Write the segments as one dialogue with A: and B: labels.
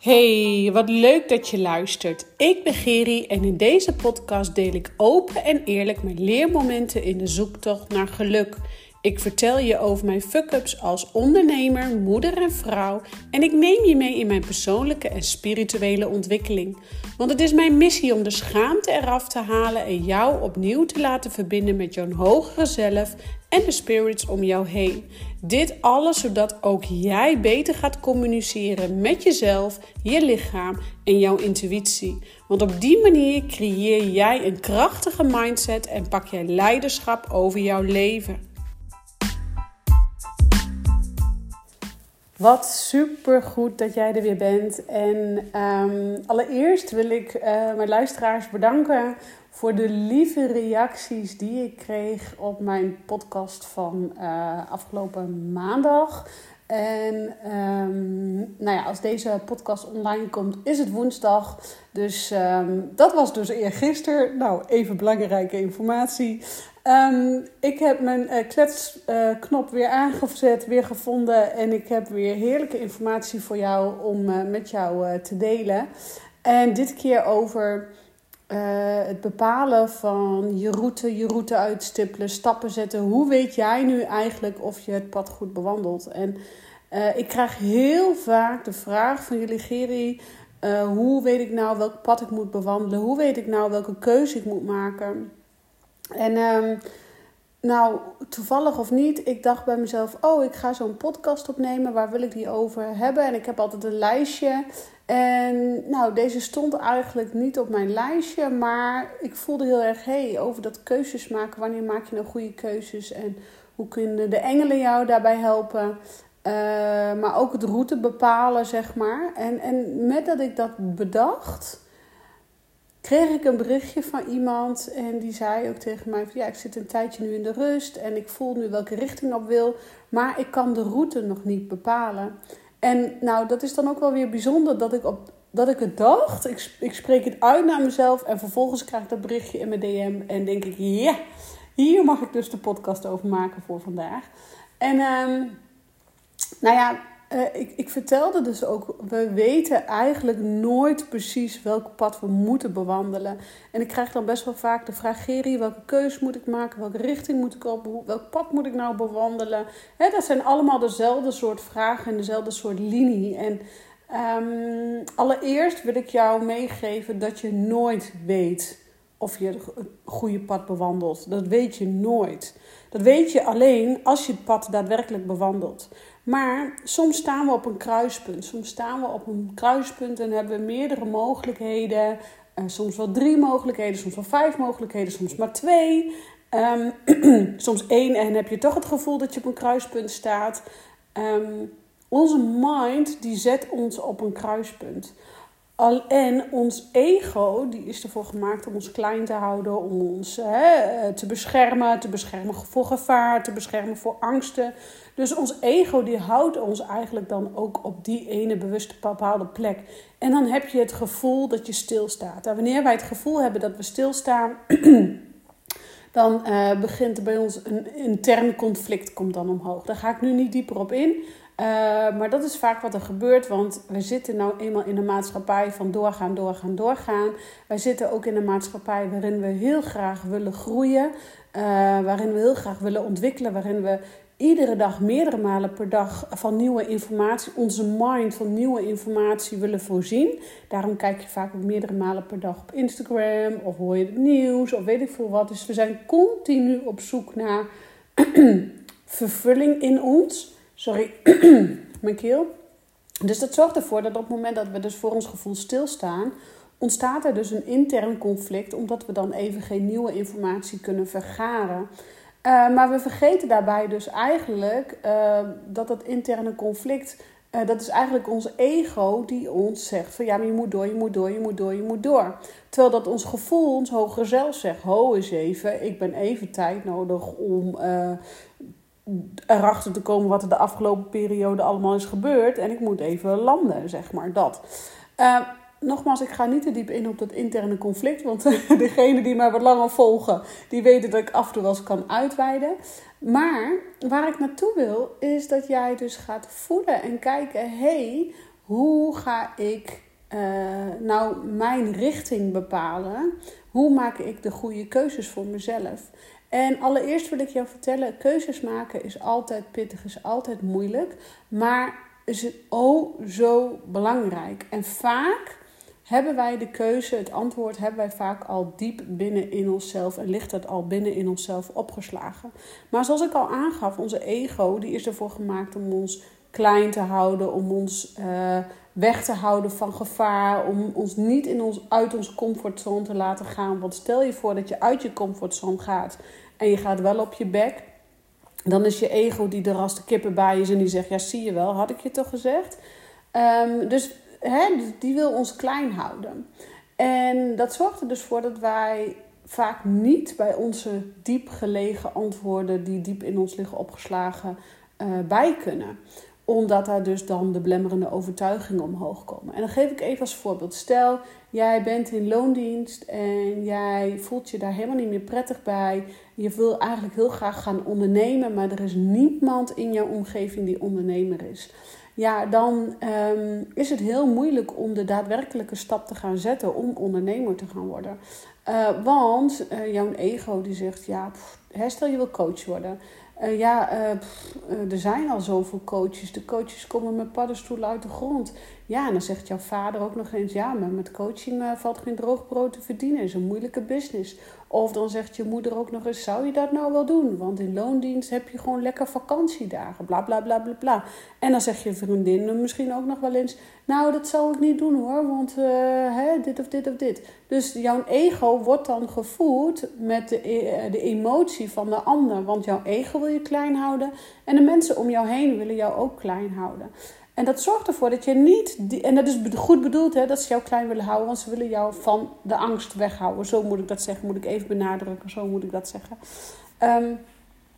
A: Hey, wat leuk dat je luistert. Ik ben Geri en in deze podcast deel ik open en eerlijk mijn leermomenten in de zoektocht naar geluk. Ik vertel je over mijn fuck-ups als ondernemer, moeder en vrouw en ik neem je mee in mijn persoonlijke en spirituele ontwikkeling. Want het is mijn missie om de schaamte eraf te halen en jou opnieuw te laten verbinden met jouw hogere zelf en de spirits om jou heen. Dit alles zodat ook jij beter gaat communiceren met jezelf, je lichaam en jouw intuïtie. Want op die manier creëer jij een krachtige mindset en pak jij leiderschap over jouw leven. Wat super goed dat jij er weer bent. En um, allereerst wil ik uh, mijn luisteraars bedanken voor de lieve reacties die ik kreeg op mijn podcast van uh, afgelopen maandag. En um, nou ja, als deze podcast online komt, is het woensdag. Dus um, dat was dus eergisteren. Nou, even belangrijke informatie. Um, ik heb mijn uh, kletsknop weer aangezet, weer gevonden. En ik heb weer heerlijke informatie voor jou om uh, met jou te delen. En dit keer over het bepalen van je route, je route uitstippelen, stappen zetten. Hoe weet jij nu eigenlijk of je het pad goed bewandelt? En ik krijg heel vaak de vraag van jullie, Geri. hoe weet ik nou welk pad ik moet bewandelen? Hoe weet ik nou welke keuze ik moet maken? En um, nou, toevallig of niet, ik dacht bij mezelf: oh, ik ga zo'n podcast opnemen. Waar wil ik die over hebben? En ik heb altijd een lijstje. En nou, deze stond eigenlijk niet op mijn lijstje, maar ik voelde heel erg: hey, over dat keuzes maken. Wanneer maak je nou goede keuzes? En hoe kunnen de engelen jou daarbij helpen? Uh, maar ook het route bepalen, zeg maar. En, en met dat ik dat bedacht kreeg ik een berichtje van iemand en die zei ook tegen mij: van, Ja, ik zit een tijdje nu in de rust en ik voel nu welke richting op wil, maar ik kan de route nog niet bepalen. En nou, dat is dan ook wel weer bijzonder dat ik, op, dat ik het dacht. Ik, ik spreek het uit naar mezelf en vervolgens krijg ik dat berichtje in mijn DM en denk ik: Ja, hier mag ik dus de podcast over maken voor vandaag. En um, nou ja, uh, ik, ik, vertelde dus ook, we weten eigenlijk nooit precies welk pad we moeten bewandelen. En ik krijg dan best wel vaak de vraag, Geri, welke keuze moet ik maken? Welke richting moet ik op? Welk pad moet ik nou bewandelen? Dat zijn allemaal dezelfde soort vragen en dezelfde soort linie. En um, allereerst wil ik jou meegeven dat je nooit weet of je het goede pad bewandelt. Dat weet je nooit. Dat weet je alleen als je het pad daadwerkelijk bewandelt. Maar soms staan we op een kruispunt. Soms staan we op een kruispunt en hebben we meerdere mogelijkheden. Uh, soms wel drie mogelijkheden, soms wel vijf mogelijkheden, soms maar twee. Um, soms één en heb je toch het gevoel dat je op een kruispunt staat. Um, onze mind die zet ons op een kruispunt. Al, en ons ego, die is ervoor gemaakt om ons klein te houden, om ons hè, te beschermen, te beschermen voor gevaar, te beschermen voor angsten. Dus ons ego die houdt ons eigenlijk dan ook op die ene bewuste bepaalde plek. En dan heb je het gevoel dat je stilstaat. En wanneer wij het gevoel hebben dat we stilstaan, dan uh, begint er bij ons een intern conflict komt dan omhoog. Daar ga ik nu niet dieper op in. Uh, maar dat is vaak wat er gebeurt, want we zitten nou eenmaal in een maatschappij van doorgaan, doorgaan, doorgaan. Wij zitten ook in een maatschappij waarin we heel graag willen groeien, uh, waarin we heel graag willen ontwikkelen, waarin we iedere dag, meerdere malen per dag van nieuwe informatie, onze mind van nieuwe informatie willen voorzien. Daarom kijk je vaak ook meerdere malen per dag op Instagram of hoor je het nieuws of weet ik veel wat. Dus we zijn continu op zoek naar vervulling in ons. Sorry, mijn keel. Dus dat zorgt ervoor dat op het moment dat we dus voor ons gevoel stilstaan, ontstaat er dus een intern conflict, omdat we dan even geen nieuwe informatie kunnen vergaren. Uh, maar we vergeten daarbij dus eigenlijk uh, dat dat interne conflict, uh, dat is eigenlijk ons ego die ons zegt van ja, maar je moet door, je moet door, je moet door, je moet door. Terwijl dat ons gevoel, ons hogere zelf zegt, ho eens even, ik ben even tijd nodig om erachter te komen wat er de afgelopen periode allemaal is gebeurd. En ik moet even landen, zeg maar, dat. Uh, nogmaals, ik ga niet te diep in op dat interne conflict. Want degene die mij wat langer volgen, die weten dat ik af en toe wel eens kan uitweiden. Maar waar ik naartoe wil, is dat jij dus gaat voelen en kijken: hey, hoe ga ik uh, nou mijn richting bepalen? Hoe maak ik de goede keuzes voor mezelf? En allereerst wil ik jou vertellen: keuzes maken is altijd pittig, is altijd moeilijk. Maar is het oh zo belangrijk. En vaak hebben wij de keuze, het antwoord hebben wij vaak al diep binnen in onszelf en ligt het al binnen in onszelf opgeslagen. Maar zoals ik al aangaf, onze ego die is ervoor gemaakt om ons klein te houden, om ons uh, weg te houden van gevaar, om ons niet in ons, uit onze comfortzone te laten gaan. Want stel je voor dat je uit je comfortzone gaat en je gaat wel op je bek, dan is je ego die er de kippen bij is en die zegt: Ja, zie je wel, had ik je toch gezegd? Um, dus hè, die wil ons klein houden. En dat zorgt er dus voor dat wij vaak niet bij onze diep gelegen antwoorden, die diep in ons liggen opgeslagen, uh, bij kunnen omdat daar dus dan de blemmerende overtuigingen omhoog komen. En dan geef ik even als voorbeeld. Stel, jij bent in loondienst en jij voelt je daar helemaal niet meer prettig bij. Je wil eigenlijk heel graag gaan ondernemen, maar er is niemand in jouw omgeving die ondernemer is. Ja, dan um, is het heel moeilijk om de daadwerkelijke stap te gaan zetten om ondernemer te gaan worden. Uh, want uh, jouw ego die zegt, ja, pff, stel je wil coach worden. Uh, ja, pff, uh, er zijn al zoveel coaches. De coaches komen met paddenstoelen uit de grond. Ja, en dan zegt jouw vader ook nog eens: ja, maar met coaching valt geen droog brood te verdienen. is een moeilijke business. Of dan zegt je moeder ook nog eens: zou je dat nou wel doen? Want in loondienst heb je gewoon lekker vakantiedagen. Bla bla bla bla bla. En dan zegt je vriendin misschien ook nog wel eens: nou, dat zou ik niet doen hoor, want hè, dit of dit of dit. Dus jouw ego wordt dan gevoed met de, de emotie van de ander. Want jouw ego wil je klein houden. En de mensen om jou heen willen jou ook klein houden. En dat zorgt ervoor dat je niet, en dat is goed bedoeld, hè, dat ze jou klein willen houden, want ze willen jou van de angst weghouden. Zo moet ik dat zeggen, moet ik even benadrukken, zo moet ik dat zeggen. Um,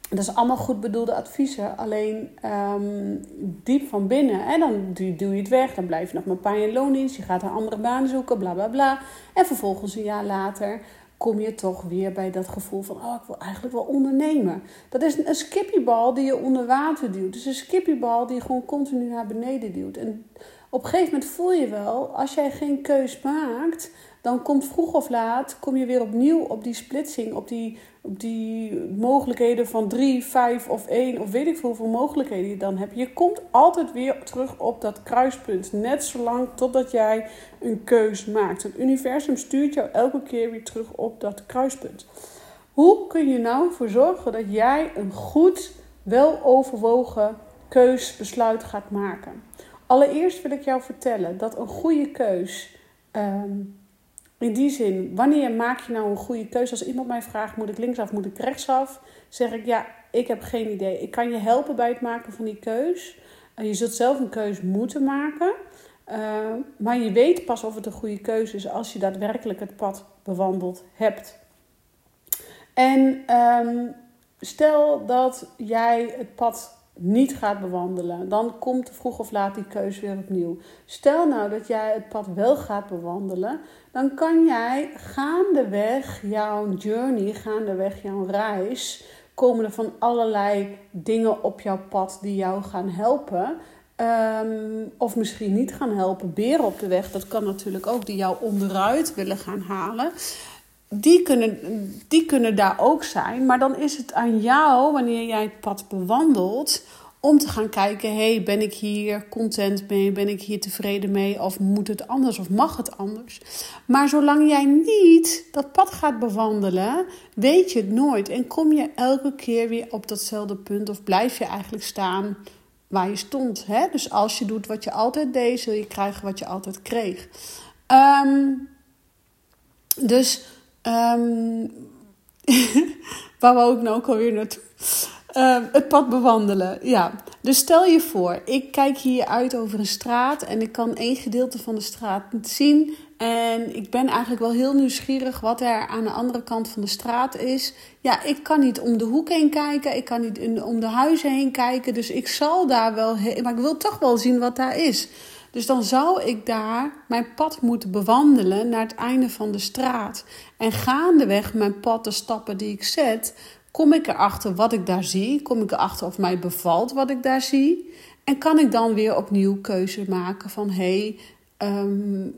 A: dat is allemaal goed bedoelde adviezen, alleen um, diep van binnen. En dan doe je het weg, dan blijf je nog maar paar in loondienst, je gaat een andere baan zoeken, bla bla bla. En vervolgens een jaar later kom je toch weer bij dat gevoel van, oh, ik wil eigenlijk wel ondernemen. Dat is een skippiebal die je onder water duwt. Dus een skippiebal die je gewoon continu naar beneden duwt. En op een gegeven moment voel je wel, als jij geen keus maakt, dan komt vroeg of laat, kom je weer opnieuw op die splitsing, op die, op die mogelijkheden van drie, vijf of één, of weet ik veel hoeveel mogelijkheden je dan hebt. Je komt altijd weer terug op dat kruispunt, net zolang totdat jij een keus maakt. Het universum stuurt jou elke keer weer terug op dat kruispunt. Hoe kun je nou ervoor zorgen dat jij een goed, wel overwogen keusbesluit gaat maken? Allereerst wil ik jou vertellen dat een goede keus um, in die zin, wanneer maak je nou een goede keuze? Als iemand mij vraagt, moet ik linksaf, moet ik rechtsaf? Zeg ik, ja, ik heb geen idee. Ik kan je helpen bij het maken van die keus. Uh, je zult zelf een keus moeten maken. Uh, maar je weet pas of het een goede keuze is als je daadwerkelijk het pad bewandeld hebt. En um, stel dat jij het pad niet gaat bewandelen, dan komt vroeg of laat die keuze weer opnieuw. Stel nou dat jij het pad wel gaat bewandelen, dan kan jij gaandeweg jouw journey, gaandeweg jouw reis, komen er van allerlei dingen op jouw pad die jou gaan helpen. Um, of misschien niet gaan helpen, beren op de weg, dat kan natuurlijk ook, die jou onderuit willen gaan halen. Die kunnen, die kunnen daar ook zijn, maar dan is het aan jou, wanneer jij het pad bewandelt, om te gaan kijken: hey, ben ik hier content mee? Ben ik hier tevreden mee? Of moet het anders? Of mag het anders? Maar zolang jij niet dat pad gaat bewandelen, weet je het nooit. En kom je elke keer weer op datzelfde punt, of blijf je eigenlijk staan waar je stond. Hè? Dus als je doet wat je altijd deed, zul je krijgen wat je altijd kreeg. Um, dus um, waar we ook nou ook alweer naartoe? Uh, het pad bewandelen, ja. Dus stel je voor, ik kijk hier uit over een straat en ik kan één gedeelte van de straat niet zien. En ik ben eigenlijk wel heel nieuwsgierig wat er aan de andere kant van de straat is. Ja, ik kan niet om de hoek heen kijken, ik kan niet om de huizen heen kijken. Dus ik zal daar wel, maar ik wil toch wel zien wat daar is. Dus dan zou ik daar mijn pad moeten bewandelen naar het einde van de straat. En gaandeweg mijn pad, de stappen die ik zet, Kom ik erachter wat ik daar zie? Kom ik erachter of mij bevalt wat ik daar zie? En kan ik dan weer opnieuw keuze maken van hé, hey, ehm,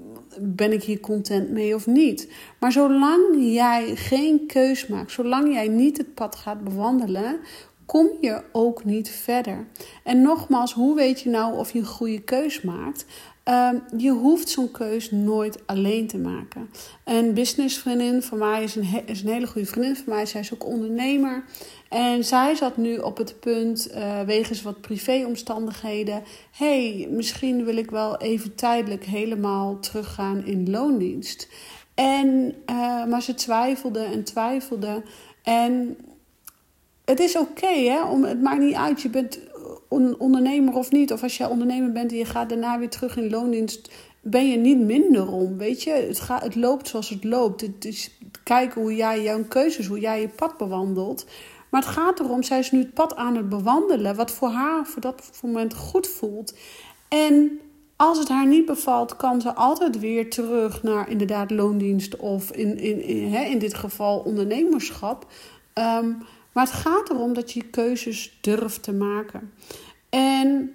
A: ben ik hier content mee of niet? Maar zolang jij geen keus maakt, zolang jij niet het pad gaat bewandelen, kom je ook niet verder. En nogmaals, hoe weet je nou of je een goede keus maakt? Ehm, je hoeft zo'n keus nooit alleen te maken. Een businessvriendin van mij is een, hele goede vriendin van mij. Zij is ook ondernemer. En zij zat nu op het punt, uh, wegens wat privéomstandigheden... hey, misschien wil ik wel even tijdelijk helemaal teruggaan in loondienst. En, uh, maar ze twijfelde en twijfelde. En het is oké, hè? Om, het maakt niet uit. Je bent ondernemer of niet. Of als je ondernemer bent en je gaat daarna weer terug in loondienst, ben je niet minder om. Weet je, het, gaat, het loopt zoals het loopt. Het is kijken hoe jij jouw keuzes, hoe jij je pad bewandelt. Maar het gaat erom, zij is nu het pad aan het bewandelen, wat voor haar voor dat moment goed voelt. En als het haar niet bevalt, kan ze altijd weer terug naar inderdaad loondienst of in, in, in, hè, in dit geval ondernemerschap. Ehm, maar het gaat erom dat je keuzes durft te maken. En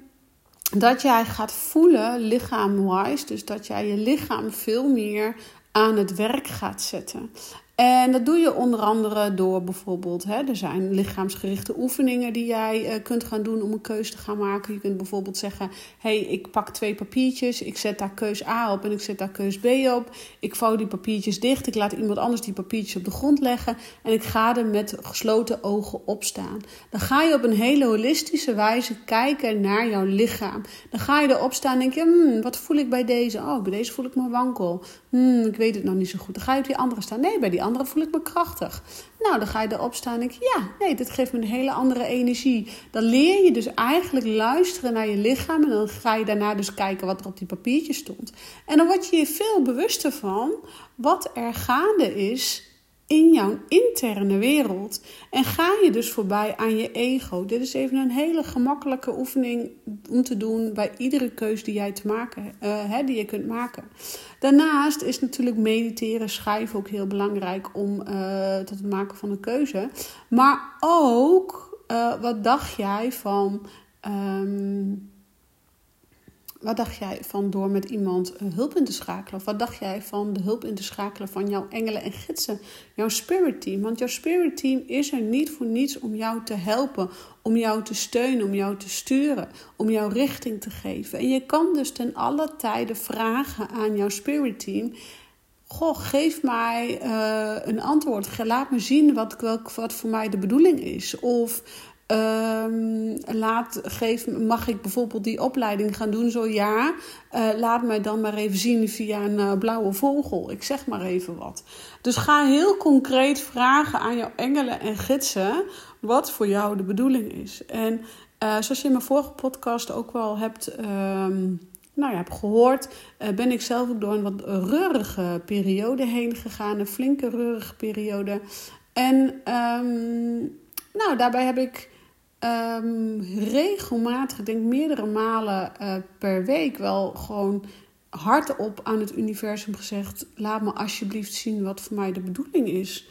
A: dat jij gaat voelen, lichaam-wise, dus dat jij je lichaam veel meer aan het werk gaat zetten. En dat doe je onder andere door bijvoorbeeld, hè, er zijn lichaamsgerichte oefeningen die jij uh, kunt gaan doen om een keuze te gaan maken. Je kunt bijvoorbeeld zeggen, hey, ik pak twee papiertjes, ik zet daar keus A op en ik zet daar keus B op. Ik vouw die papiertjes dicht, ik laat iemand anders die papiertjes op de grond leggen en ik ga er met gesloten ogen op staan. Dan ga je op een hele holistische wijze kijken naar jouw lichaam. Dan ga je erop staan en denk je, hmm, wat voel ik bij deze? Oh, bij deze voel ik me wankel. Hmm, ik weet het nog niet zo goed. Dan ga je op die andere staan. Nee, bij die andere voel ik me krachtig. Nou, dan ga je erop staan en denk ja, nee, dit geeft me een hele andere energie. Dan leer je dus eigenlijk luisteren naar je lichaam. En dan ga je daarna dus kijken wat er op die papiertjes stond. En dan word je je veel bewuster van wat er gaande is in jouw interne wereld. En ga je dus voorbij aan je ego. Dit is even een hele gemakkelijke oefening om te doen bij iedere keus die jij te maken, hè, die je kunt maken. Daarnaast is natuurlijk mediteren, schrijven ook heel belangrijk om uh, tot het maken van een keuze. Maar ook, uh, wat dacht jij van. Um, wat dacht jij van door met iemand eh, hulp in te schakelen? Of wat dacht jij van de hulp in te schakelen van jouw engelen en gidsen, jouw spirit team? Want jouw spirit team is er niet voor niets om jou te helpen, om jou te steunen, om jou te sturen, om jou richting te geven. En je kan dus ten alle tijde vragen aan jouw spirit team. Goh, geef mij uh, een antwoord. Laat me zien wat, welk, wat voor mij de bedoeling is. Of Um, laat, geef, mag ik bijvoorbeeld die opleiding gaan doen? Zo ja, uh, laat mij dan maar even zien via een uh, blauwe vogel. Ik zeg maar even wat. Dus ga heel concreet vragen aan jouw engelen en gidsen wat voor jou de bedoeling is. En uh, zoals je in mijn vorige podcast ook wel hebt, um, nou ja, hebt gehoord, ben ik zelf ook door een wat reurige periode heen gegaan. Een flinke reurige periode. En um, nou, daarbij heb ik um, regelmatig, ik denk meerdere malen uh, per week, wel gewoon hardop aan het universum gezegd: laat me alsjeblieft zien wat voor mij de bedoeling is.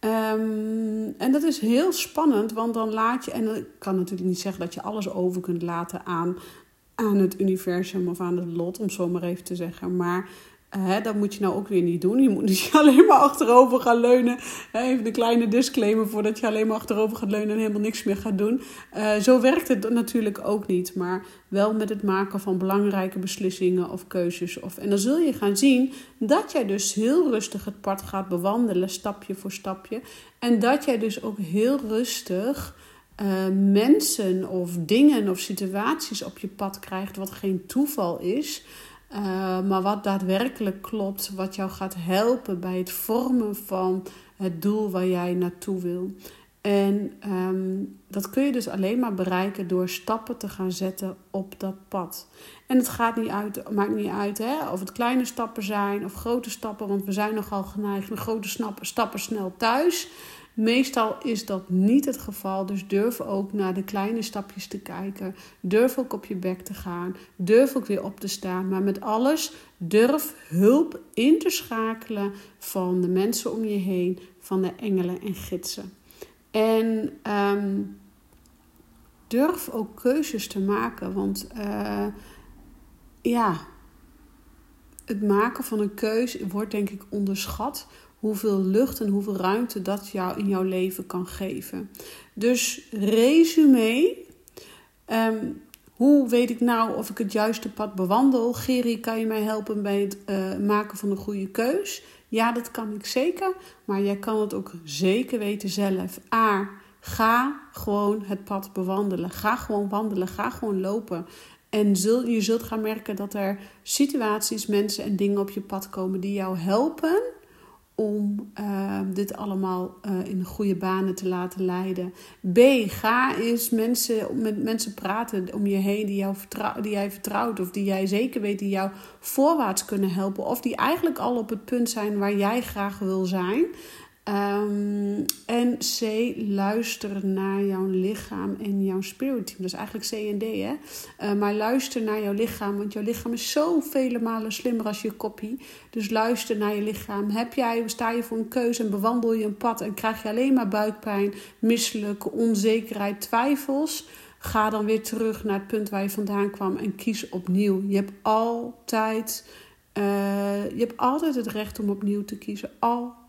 A: Um, en dat is heel spannend, want dan laat je, en ik kan natuurlijk niet zeggen dat je alles over kunt laten aan, aan het universum of aan het lot, om zo maar even te zeggen. Maar Dat moet je nou ook weer niet doen. Je moet niet alleen maar achterover gaan leunen. Even een kleine disclaimer voordat je alleen maar achterover gaat leunen en helemaal niks meer gaat doen. Uh, zo werkt het natuurlijk ook niet. Maar wel met het maken van belangrijke beslissingen of keuzes. Of, en dan zul je gaan zien dat jij dus heel rustig het pad gaat bewandelen, stapje voor stapje. En dat jij dus ook heel rustig uh, mensen of dingen of situaties op je pad krijgt, wat geen toeval is. Uh, maar wat daadwerkelijk klopt, wat jou gaat helpen bij het vormen van het doel waar jij naartoe wil. En um, dat kun je dus alleen maar bereiken door stappen te gaan zetten op dat pad. En het gaat niet uit, maakt niet uit hè, of het kleine stappen zijn of grote stappen, want we zijn nogal geneigd met grote stappen, stappen snel thuis. Meestal is dat niet het geval, dus durf ook naar de kleine stapjes te kijken. Durf ook op je bek te gaan. Durf ook weer op te staan. Maar met alles durf hulp in te schakelen van de mensen om je heen, van de engelen en gidsen. En um, durf ook keuzes te maken. Want uh, ja, het maken van een keus wordt denk ik onderschat. Hoeveel lucht en hoeveel ruimte dat jou in jouw leven kan geven. Dus resume. Um, hoe weet ik nou of ik het juiste pad bewandel? Geri, kan je mij helpen bij het uh, maken van een goede keus? Ja, dat kan ik zeker. Maar jij kan het ook zeker weten zelf. A. Ga gewoon het pad bewandelen. Ga gewoon wandelen. Ga gewoon lopen. En zul, je zult gaan merken dat er situaties, mensen en dingen op je pad komen die jou helpen om uh, dit allemaal uh, in goede banen te laten leiden. B. Ga eens mensen, met mensen praten om je heen die, jou vertrouw, die jij vertrouwt of die jij zeker weet die jou voorwaarts kunnen helpen of die eigenlijk al op het punt zijn waar jij graag wil zijn. Um, en C, luister naar jouw lichaam en jouw spirit team. Dat is eigenlijk C en D, hè? Uh, maar luister naar jouw lichaam, want jouw lichaam is zo vele malen slimmer als je kopie. Dus luister naar je lichaam. Heb jij, sta je voor een keuze en bewandel je een pad en krijg je alleen maar buikpijn, misselijke, onzekerheid, twijfels? Ga dan weer terug naar het punt waar je vandaan kwam en kies opnieuw. Je hebt altijd, uh, je hebt altijd het recht om opnieuw te kiezen.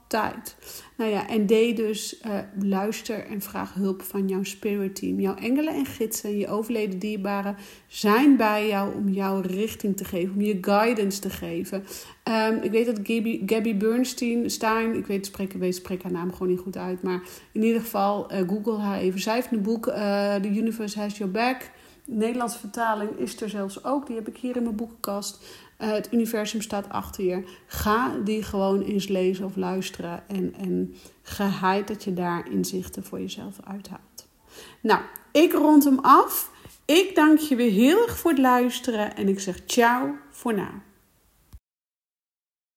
A: Tijd. Nou ja, en D dus, uh, luister en vraag hulp van jouw spirit team. Jouw engelen en gidsen, je overleden dierbaren zijn bij jou om jouw richting te geven, om je guidance te geven. Um, ik weet dat Gabby, Gabby Bernstein, Stein, ik weet, spreek, weet, spreek haar naam gewoon niet goed uit, maar in ieder geval, uh, google haar even. Zij heeft een boek, uh, The Universe Has Your Back. Nederlandse vertaling is er zelfs ook. Die heb ik hier in mijn boekenkast. Uh, het universum staat achter je. Ga die gewoon eens lezen of luisteren. En, en geheid dat je daar inzichten voor jezelf uithaalt. Nou, ik rond hem af. Ik dank je weer heel erg voor het luisteren. En ik zeg ciao voor nu.